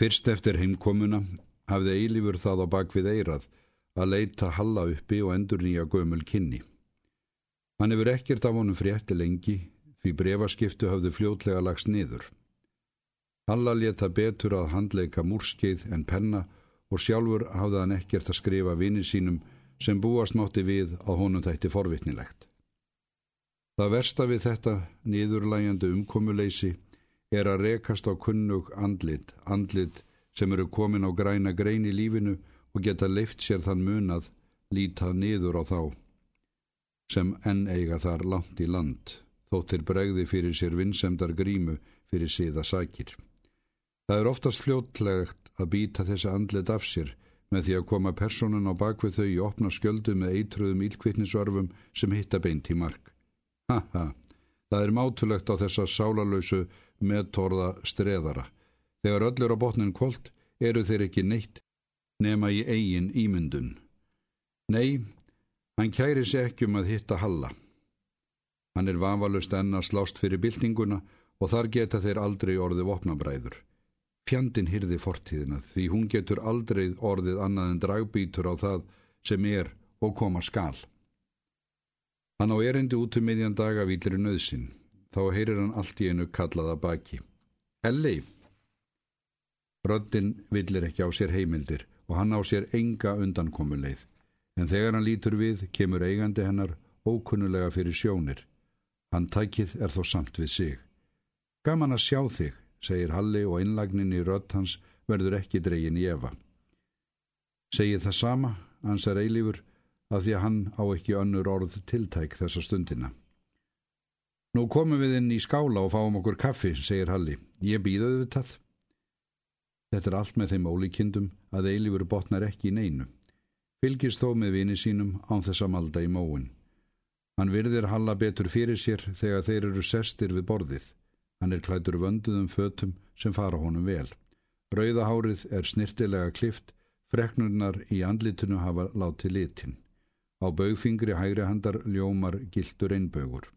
Fyrst eftir heimkomuna hafði Eilífur það á bakvið eirað að leita Halla uppi og endur nýja gömul kynni. Hann hefur ekkert af honum frétti lengi því brefaskiptu hafði fljótlega lagst niður. Halla leta betur að handleika múrskeið en penna og sjálfur hafði hann ekkert að skrifa vini sínum sem búast mátti við að honum þætti forvitnilegt. Það versta við þetta niðurlægjandi umkomuleysi er að rekast á kunnug andlit, andlit sem eru komin á græna grein í lífinu og geta leift sér þann munað líta niður á þá sem enn eiga þar langt í land þóttir bregði fyrir sér vinsemdar grímu fyrir síða sækir. Það er oftast fljótlegt að býta þessi andlit af sér með því að koma personun á bakvið þau í opna skjöldu með eitruðum ílkvittnisörfum sem hitta beint í mark. Ha ha, það er mátulegt á þessa sálarlausu meðtorða streðara. Þegar öllur á botnin kolt eru þeir ekki neitt nema í eigin ímyndun. Nei, hann kæri sig ekki um að hitta Halla. Hann er vanvalust enn að slást fyrir byltinguna og þar geta þeir aldrei orðið vopnabræður. Fjandin hyrði fortíðina því hún getur aldrei orðið annað en dragbítur á það sem er og koma skal. Hann á erindi út um miðjan daga výlir nöðsin. Þá heyrir hann allt í einu kallaða baki. Elli! Röddinn villir ekki á sér heimildir og hann á sér enga undankomuleið. En þegar hann lítur við kemur eigandi hennar ókunnulega fyrir sjónir. Hann tækið er þó samt við sig. Gaman að sjá þig, segir Halli og innlagnin í rödd hans verður ekki dregin í efa. Segir það sama, ansar eilífur, af því að hann á ekki önnur orð tiltæk þessa stundina. Nú komum við inn í skála og fáum okkur kaffi, segir Halli. Ég býðaði við það. Þetta er allt með þeim ólíkindum að eilífur botnar ekki í neinu. Fylgist þó með vini sínum án þess að malda í móin. Hann virðir Halla betur fyrir sér þegar þeir eru sestir við borðið. Hann er klætur vönduðum fötum sem fara honum vel. Rauðahárið er snirtilega klift, freknurnar í andlitinu hafa látið litin. Á baugfingri hægri handar ljómar gildur einbögur.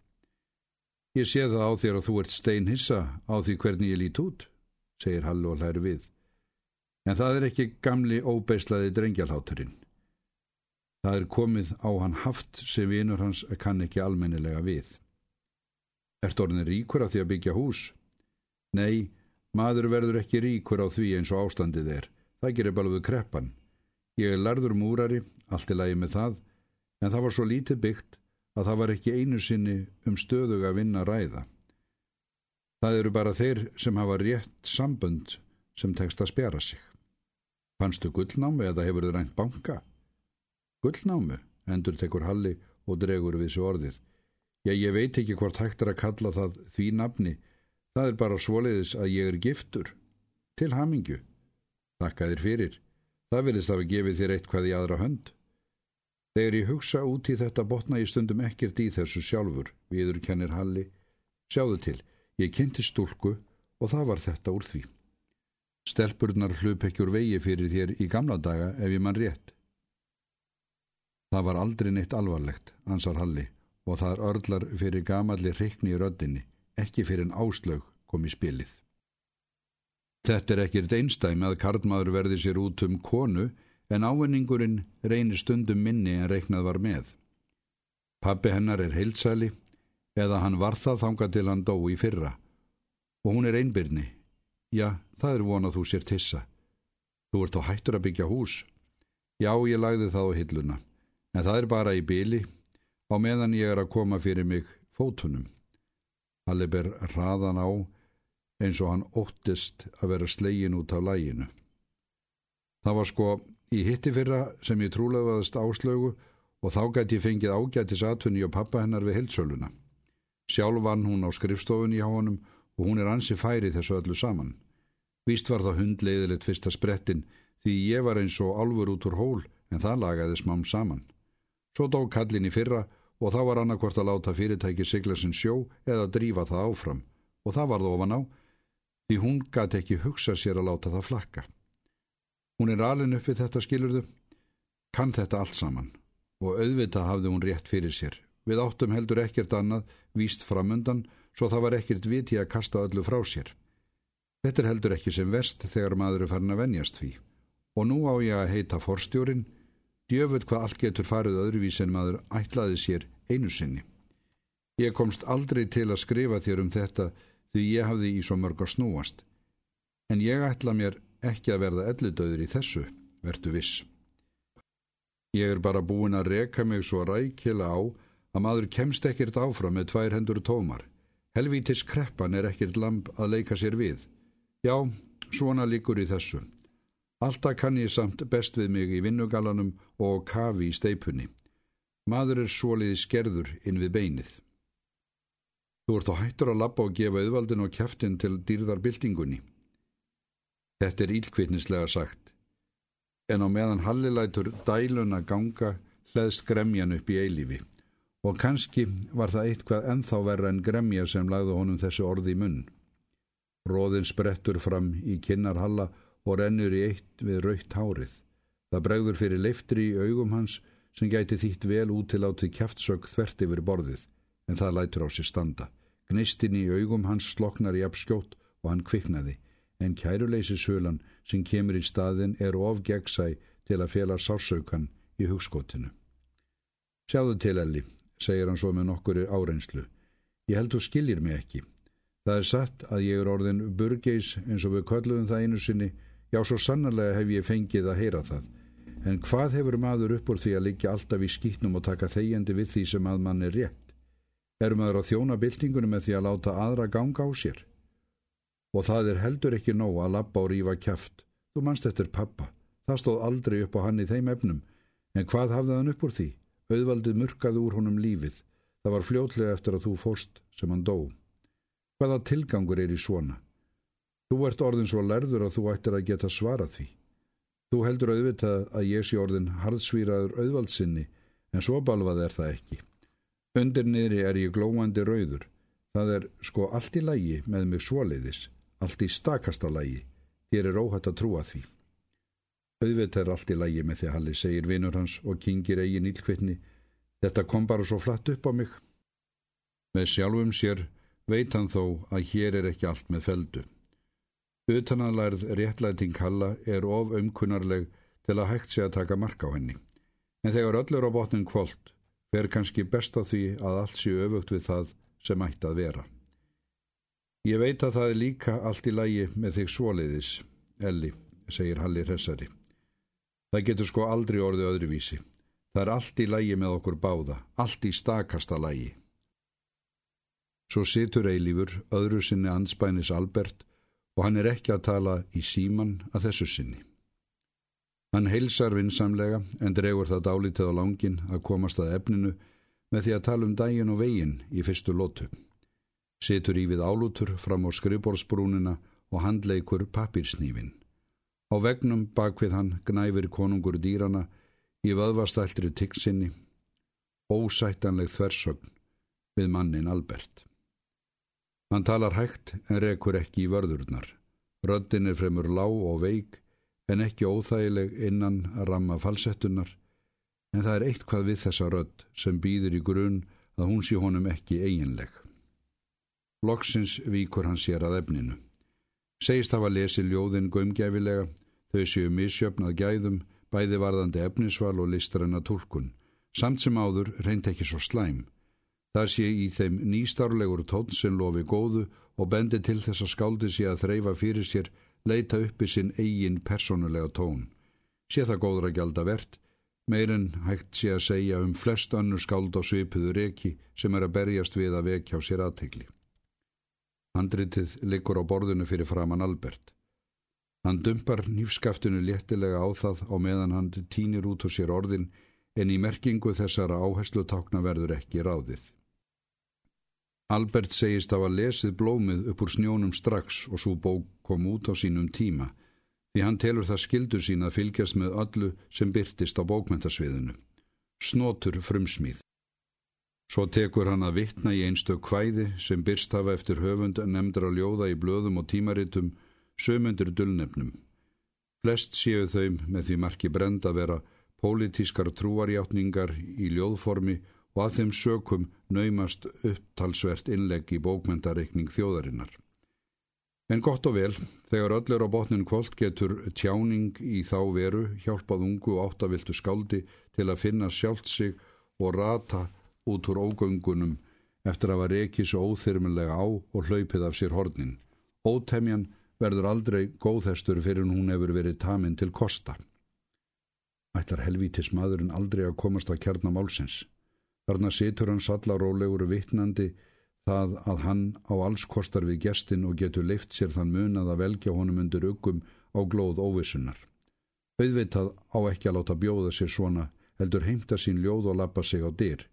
Ég sé það á þér að þú ert steinhissa á því hvernig ég lít út, segir Hall og hlæri við. En það er ekki gamli óbeislaði drengjalháturinn. Það er komið á hann haft sem vinur hans kann ekki almennilega við. Ert orðin ríkur af því að byggja hús? Nei, maður verður ekki ríkur á því eins og ástandið er. Það gerir við kreppan. Ég er larður múrari, allt er lagi með það, en það var svo lítið byggt að það var ekki einu sinni um stöðug að vinna ræða. Það eru bara þeir sem hafa rétt sambund sem tekst að spjara sig. Fannstu gullnámi eða hefur þau rænt banka? Gullnámu, endur tekur Halli og dregur við svo orðið. Já, ég veit ekki hvort hægt er að kalla það því nafni. Það er bara svoleiðis að ég er giftur. Til hamingju. Þakka þér fyrir. Það vilist að við gefið þér eitthvað í aðra hönd. Þegar ég hugsa út í þetta botna ég stundum ekkert í þessu sjálfur, viður kennir Halli. Sjáðu til, ég kynnti stúlku og það var þetta úr því. Stelpurnar hlup ekki úr vegi fyrir þér í gamla daga ef ég mann rétt. Það var aldrei neitt alvarlegt, ansar Halli, og það er örlar fyrir gamalli hrikni í röddinni, ekki fyrir en áslög kom í spilið. Þetta er ekkert einstæmi að karlmaður verði sér út um konu, en ávinningurinn reynir stundum minni en reiknað var með. Pappi hennar er heilsæli, eða hann var það þanga til hann dó í fyrra, og hún er einbyrni. Já, það er vonað þú sér tissa. Þú ert á hættur að byggja hús. Já, ég lagði það á hilluna en það er bara í byli á meðan ég er að koma fyrir mig fótunum. Halli ber hraðan á eins og hann óttist að vera slegin út af læginu. Það var sko í hitti fyrra sem ég trúlegaðast áslögu og þá gæti ég fengið ágætis atvinni og pappa hennar við heldsöluna. Sjálf vann hún á skrifstofunni hjá honum og hún er ansi færi þessu öllu saman. Víst var það hundleiðilegt fyrsta sprettin því ég var eins og alfur út úr hól en það lagaði smám saman. Svo dó kallin í fyrra og þá var annarkvort að láta fyrirtæki sigla sinn sjó eða drífa það áfram og það varð ofan á því hún gæti ekki hugsa sér að láta það flakka. Hún er alin upp við þetta skilurðu, kann þetta allt saman og auðvitað hafði hún rétt fyrir sér. Við áttum heldur ekkert annað víst framundan svo það var ekkert viti að kasta öllu frá sér. Þetta er heldur ekki sem vest þegar maður er farin að venjast því. Og nú á ég að heita forstjórin, djöfull hvað allt getur farið öðruvís en maður ætlaði sér einu sinni. Ég komst aldrei til að skrifa þér um þetta því ég hafði í svo mörg að snúast. En ég ætla mér ekki að verða ellidauður í þessu, verdu viss. Ég er bara búin að reka mig svo rækila á að maður kemst ekkert áfram með tvær hendur tómar. Helvítis kreppan er ekkert lamp að leika sér við. Já, svona líkur í þessu. Alltaf kann ég samt best við mig í vinnugalanum og kafi í steipunni. Maður er svoliði skerður inn við beinið. Þú ert á hættur að lappa og gefa auðvaldin og kæftin til dýrðarbyltingunni. Þetta er ílkvittnislega sagt. En á meðan hallilætur dælun að ganga hleðst gremjan upp í eilífi. Og kannski var það eitthvað enþá verra en gremja sem lagði honum þessi orði í munn. Róðin sprettur fram í kinnarhalla og rennur í eitt við raukt hárið. Það bregður fyrir leiftri í augum hans sem gæti þýtt vel út til átti kæftsög þvert yfir borðið, en það lætur á sér standa. Gnistin í augum hans sloknar í apskjót og hann kviknaði, en kæruleysishulan sem kemur í staðin er ofgeggsæ til að fjela sársaukan í hugskotinu. Sjáðu til, Elli, segir hann svo með nokkuri árenslu. Ég held þú skiljir mig ekki. Það er satt að ég er orðin burgeis eins og við köllum það einu sinni, já svo sannarlega hef ég fengið að heyra það. En hvað hefur maður upp úr því að liggja alltaf í skýtnum og taka þegjandi við því sem að mann er rétt? Er maður að þjóna byltingunum með því að láta aðra ganga á sér? Og það er heldur ekki nóg að lappa og rífa kæft. Þú mannst eftir pappa. Það stóð aldrei upp á hann í þeim efnum. En hvað hafði hann upp úr því? Auðvaldið murkaði úr honum lífið. Það var fljótlega eftir að þú fóst sem hann dó. Hvaða tilgangur er í svona? Þú ert orðin svo lærður að þú ættir að geta svarað því. Þú heldur auðvitað að ég sé orðin hardsvíraður auðvaldsinni, en svo balvað er það ekki. Undir niðri er ég glóandi rauður. Það er sko allt í lægi með mig svoleiðis, allt í stakasta lægi. Þér er óhætt að trúa því. Auðvitað er allt í lægi með því Halli, segir vinur hans og kingir eigin ílkvittni. Þetta kom bara svo flatt upp á mig. Með sjálfum sér veit hann þó að hér er ekki allt með feldu. Utananlærð réttlæting Halla er of umkunnarleg til að hægt sé að taka marka á henni. En þegar öllur á botnin kvöld fer kannski best á því að allt sé öfugt við það sem ætti að vera. Ég veit að það er líka allt í lægi með þig svoliðis, Elli, segir Halli hressari. Það getur sko aldrei orðið öðruvísi. Það er allt í lægi með okkur báða, allt í stakasta lægi. Svo situr Eilífur öðru sinni anspænis Albert og hann er ekki að tala í síman að þessu sinni. Hann heilsar vinsamlega en dregur það dálítið á langin að komast að efninu með því að tala um daginn og veginn í fyrstu lótu. Situr í við álútur fram á skrifborðsbrúnina og handleikur papírsnýfin. Á vegnum bak við hann gnæfir konungur dýrana í vöðvastæltri tiggsinni, ósættanleg þversögn við mannin Albert. Hann talar hægt en rekur ekki í vörðurnar. Röndin er fremur lág og veik en ekki óþægileg innan að ramma falsettunar en það er eitt hvað við þessa rönd sem býður í grunn að hún sé honum ekki eiginleg. Loksins víkur hann sér að efninu. Segist hafa lesið ljóðin gömgæfilega, þau séu misjöfnað gæðum, bæði varðandi efnisval og listræna tólkun, samt sem áður reynd ekki svo slæm. Það sé í þeim nýstarlegur tótt sem lofi góðu og bendi til þess að skáldi sé að þreyfa fyrir sér, leita uppi sinn eigin personulega tón. Sé það góður að gjalda verðt, meirinn hægt sé að segja um flest önnur skáld á svipuður eki sem er að berjast við að vekja á sér aðtegli. Handritið liggur á borðinu fyrir framann Albert. Hann dumpar nýfskaftinu léttilega á það á meðan hann týnir út á sér orðin en í merkingu þessara áherslu tákna verður ekki ráðið. Albert segist að hafa lesið blómið upp úr snjónum strax og svo bók kom út á sínum tíma því hann telur það skildu sín að fylgjast með öllu sem byrtist á bókmentasviðinu. Snotur frumsmíð. Svo tekur hann að vittna í einstök hvæði sem byrst hafa eftir höfund nefndra ljóða í blöðum og tímaritum sömundur dullnefnum. Flest séu þau með því marki brend að vera pólitískar trúarjáttningar í ljóðformi og að þeim sökum naumast upptalsvert innlegg í bókmentareikning þjóðarinnar. En gott og vel, þegar öll er á botnin kvöld getur tjáning í þá veru hjálpað ungu og áttaviltu skáldi til að finna sjálft sig og rata út úr ógöngunum eftir að var ekki svo óþyrmilega á og hlaupið af sér hornin. Ótemjan verður aldrei góðhestur fyrir hún hefur verið taminn til kosta. Ætlar helvítis maðurinn aldrei að komast að kjarna málsins. Þarna situr hann sallarólegur vittnandi það að hann á alls kostar við gestin og getur leift sér þann munað að velja honum undir uggum á glóð óvissunar. Auðvitað á ekki að láta bjóða sér svona heldur heimta sín ljóð og lappa sig á dyr.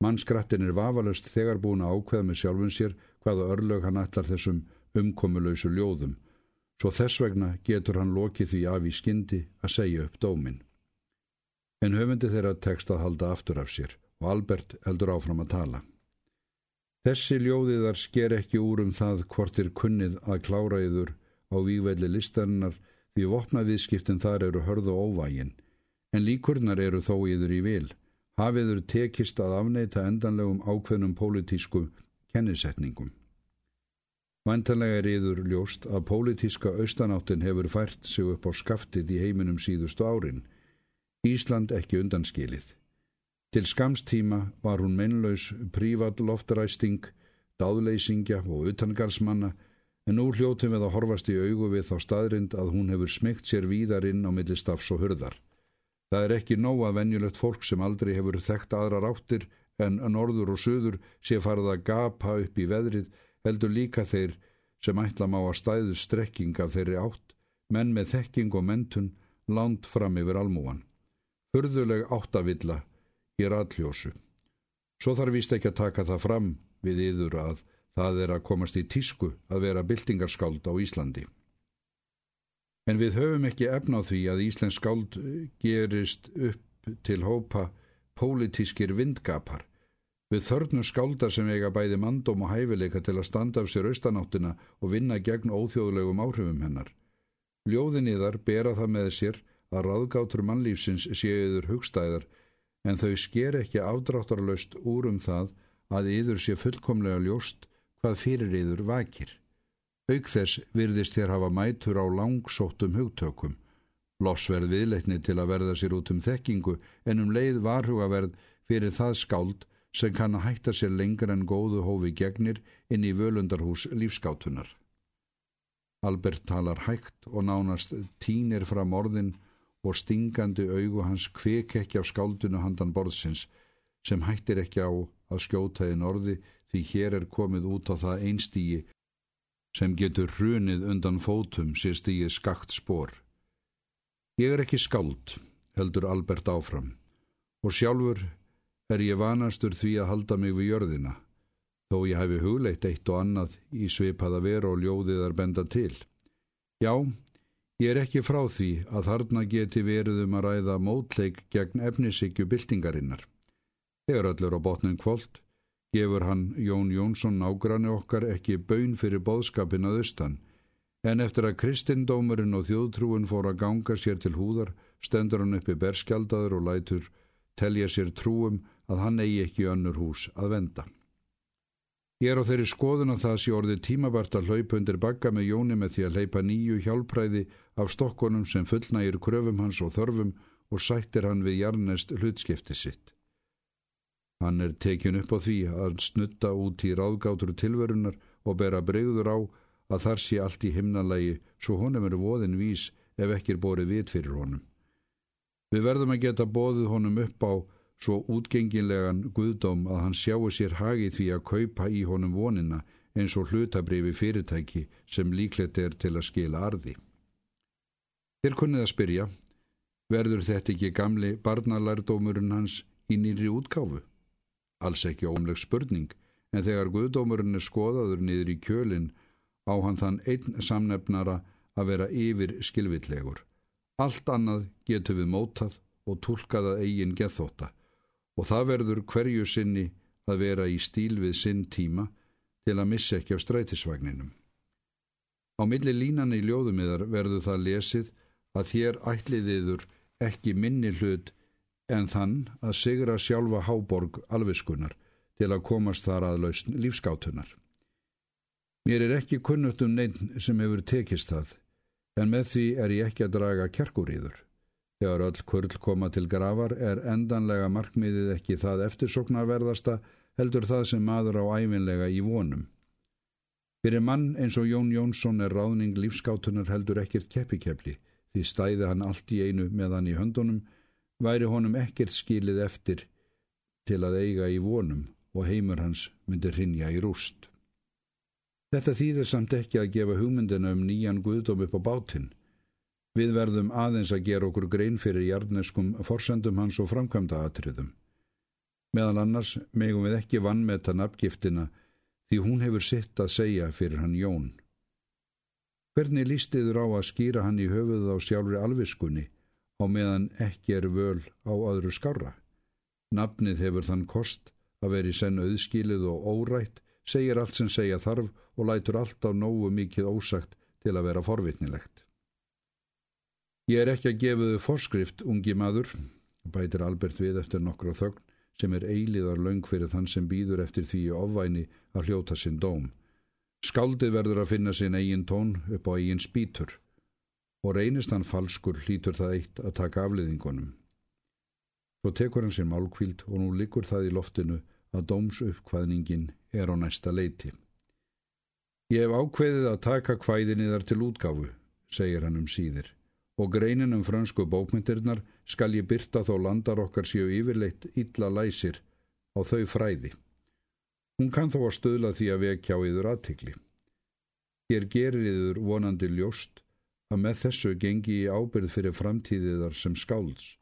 Mannskrattin er vafalust þegar búin að ákveða með sjálfun sér hvaða örlög hann ætlar þessum umkomulausu ljóðum, svo þess vegna getur hann lokið því af í skyndi að segja upp dómin. En höfundi þeirra tekst að halda aftur af sér og Albert heldur áfram að tala. Þessi ljóðiðar sker ekki úr um það hvort er kunnið að klára yður á vývelli listarinnar því vopnaviðskiptin þar eru hörð og óvægin, en líkurnar eru þó yður í vil, hafiður tekist að afneita endanlegum ákveðnum pólitísku kennisetningum. Vantanlega er yður ljóst að pólitíska austanáttin hefur fært sig upp á skaftið í heiminum síðustu árin. Ísland ekki undanskilið. Til skamstíma var hún mennlaus prívat loftaræsting, dáðleysingja og utangarsmanna en nú hljótum við að horfast í augu við þá staðrind að hún hefur smygt sér víðar inn á millistafs og hurðar. Það er ekki nóga venjulegt fólk sem aldrei hefur þekkt aðra ráttir en norður og söður sé farið að gapa upp í veðrið heldur líka þeir sem ætla má að stæðu strekking af þeirri átt, menn með þekking og mentun land fram yfir almúan. Hörðuleg áttavilla í ratljósu. Svo þarf vist ekki að taka það fram við yður að það er að komast í tísku að vera byltingarskáld á Íslandi. En við höfum ekki efna á því að Íslensk skáld gerist upp til hópa pólitískir vindgapar Við þörnum skálda sem eiga bæði mandóm og hæfileika til að standa af sér austanáttina og vinna gegn óþjóðlegum áhrifum hennar. Ljóðinniðar bera það með sér að ráðgátur mannlífsins séuður hugstæðar en þau sker ekki afdráttarlaust úr um það að yður sé fullkomlega ljóst hvað fyrir yður vakir. Auk þess virðist þér hafa mætur á langsóttum hugtökum. Lossverð viðleitni til að verða sér út um þekkingu en um leið varhugaverð fyrir það skáld sem kann að hætta sér lengur en góðu hófi gegnir inn í völundarhús lífskátunar. Albert talar hægt og nánast tínir fram orðin og stingandi augu hans kvek ekki af skáldunu handan borðsins sem hættir ekki á að skjóta einn orði því hér er komið út á það einstígi sem getur hrunið undan fótum sér stígi skakt spór. Ég er ekki skáld, heldur Albert áfram, og sjálfur er ég vanastur því að halda mig við jörðina, þó ég hefi hugleitt eitt og annað í svipaða veru og ljóðiðar benda til. Já, ég er ekki frá því að þarna geti verið um að ræða mótleik gegn efnisíkju byltingarinnar. Þegar öllur á botnin kvöld, gefur hann Jón Jónsson nágranni okkar ekki baun fyrir boðskapin að austan, en eftir að kristindómurinn og þjóðtrúin fór að ganga sér til húðar, stendur hann uppi berskjaldadur og lætur telja sér trúum að hann eigi ekki önnur hús að venda. Ég er á þeirri skoðun að það sé orðið tímabart að hlaupa undir bagga með Jóni með því að hleypa nýju hjálpræði af stokkonum sem fullnægir kröfum hans og þörfum og sættir hann við jarnest hlutskipti sitt. Hann er tekin upp á því að snutta út í ráðgátur tilverunar og bera breyður á að þar sé allt í himnalagi svo honum er voðin vís ef ekki er borið vit fyrir honum. Við verðum að geta bóðið honum upp á svo útgenginlegan guðdóm að hann sjáu sér hagi því að kaupa í honum vonina eins og hlutabrifi fyrirtæki sem líklegt er til að skila arði. Þér kunnið að spyrja, verður þetta ekki gamli barnalærdómurinn hans í nýri útkáfu? Alls ekki ómleg spurning, en þegar guðdómurinn er skoðaður niður í kjölinn á hann þann einn samnefnara að vera yfir skilvitlegur. Allt annað getur við mótað og tólkaða eigin gethóta og það verður hverju sinni að vera í stíl við sinn tíma til að missa ekki af strætisvagninum. Á milli línan í ljóðumiðar verður það lesið að þér ætliðiður ekki minni hlut en þann að sigra sjálfa háborg alviskunar til að komast þar að lausn lífskátunar. Mér er ekki kunnutt um neitt sem hefur tekist það, en með því er ég ekki að draga kerkuríður. Þegar öll kurl koma til gravar er endanlega markmiðið ekki það eftirsoknarverðasta heldur það sem maður á æfinlega í vonum. Fyrir mann eins og Jón Jónsson er ráðning lífskátunar heldur ekkert keppikepli því stæði hann allt í einu með hann í höndunum, væri honum ekkert skilið eftir til að eiga í vonum og heimur hans myndi rinja í rúst. Þetta þýðir samt ekki að gefa hugmyndina um nýjan guðdóm upp á bátinn. Við verðum aðeins að gera okkur grein fyrir jarneskum forsendum hans og framkvæmda atriðum. Meðal annars megum við ekki vannmeta nafngiftina því hún hefur sitt að segja fyrir hann Jón. Hvernig lístiður á að skýra hann í höfuð á sjálfri alviskunni á meðan ekki er völ á öðru skára? Nafnið hefur þann kost að veri senn auðskilið og órætt segir allt sem segja þarf og lætur allt á nógu mikið ósagt til að vera forvitnilegt. Ég er ekki að gefa þau forskrift, ungi maður, bætir Albert við eftir nokkra þögn, sem er eiliðar laung fyrir þann sem býður eftir því ofvæni að hljóta sinn dóm. Skáldið verður að finna sinn eigin tón upp á eigin spítur og reynist hann falskur hlítur það eitt að taka afliðingunum. Svo tekur hann sér málkvíld og nú likur það í loftinu að dómsuppkvæðningin er á næsta leiti. Ég hef ákveðið að taka kvæðinni þar til útgáfu, segir hann um síðir, og greinin um fransku bókmyndirnar skal ég byrta þó landar okkar séu yfirleitt illa læsir á þau fræði. Hún kann þó að stöðla því að vekja á yður aðtikli. Hér gerir yður vonandi ljóst að með þessu gengi í ábyrð fyrir framtíðiðar sem skálds.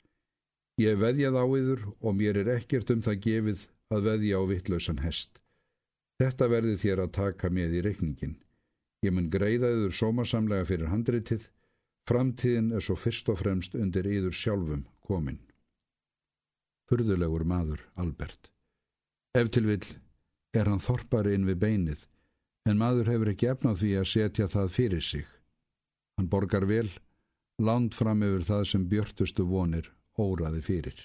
Ég veðjað á yður og mér er ekkert um það gefið að veðja á vittlausan hest. Þetta verði þér að taka með í reikningin. Ég mun greiða yður sómasamlega fyrir handritið, framtíðin er svo fyrst og fremst undir yður sjálfum komin. Furðulegur maður, Albert. Ef til vill er hann þorpari inn við beinið, en maður hefur ekki efnað því að setja það fyrir sig. Hann borgar vel, land fram yfir það sem björtustu vonir óraði fyrir.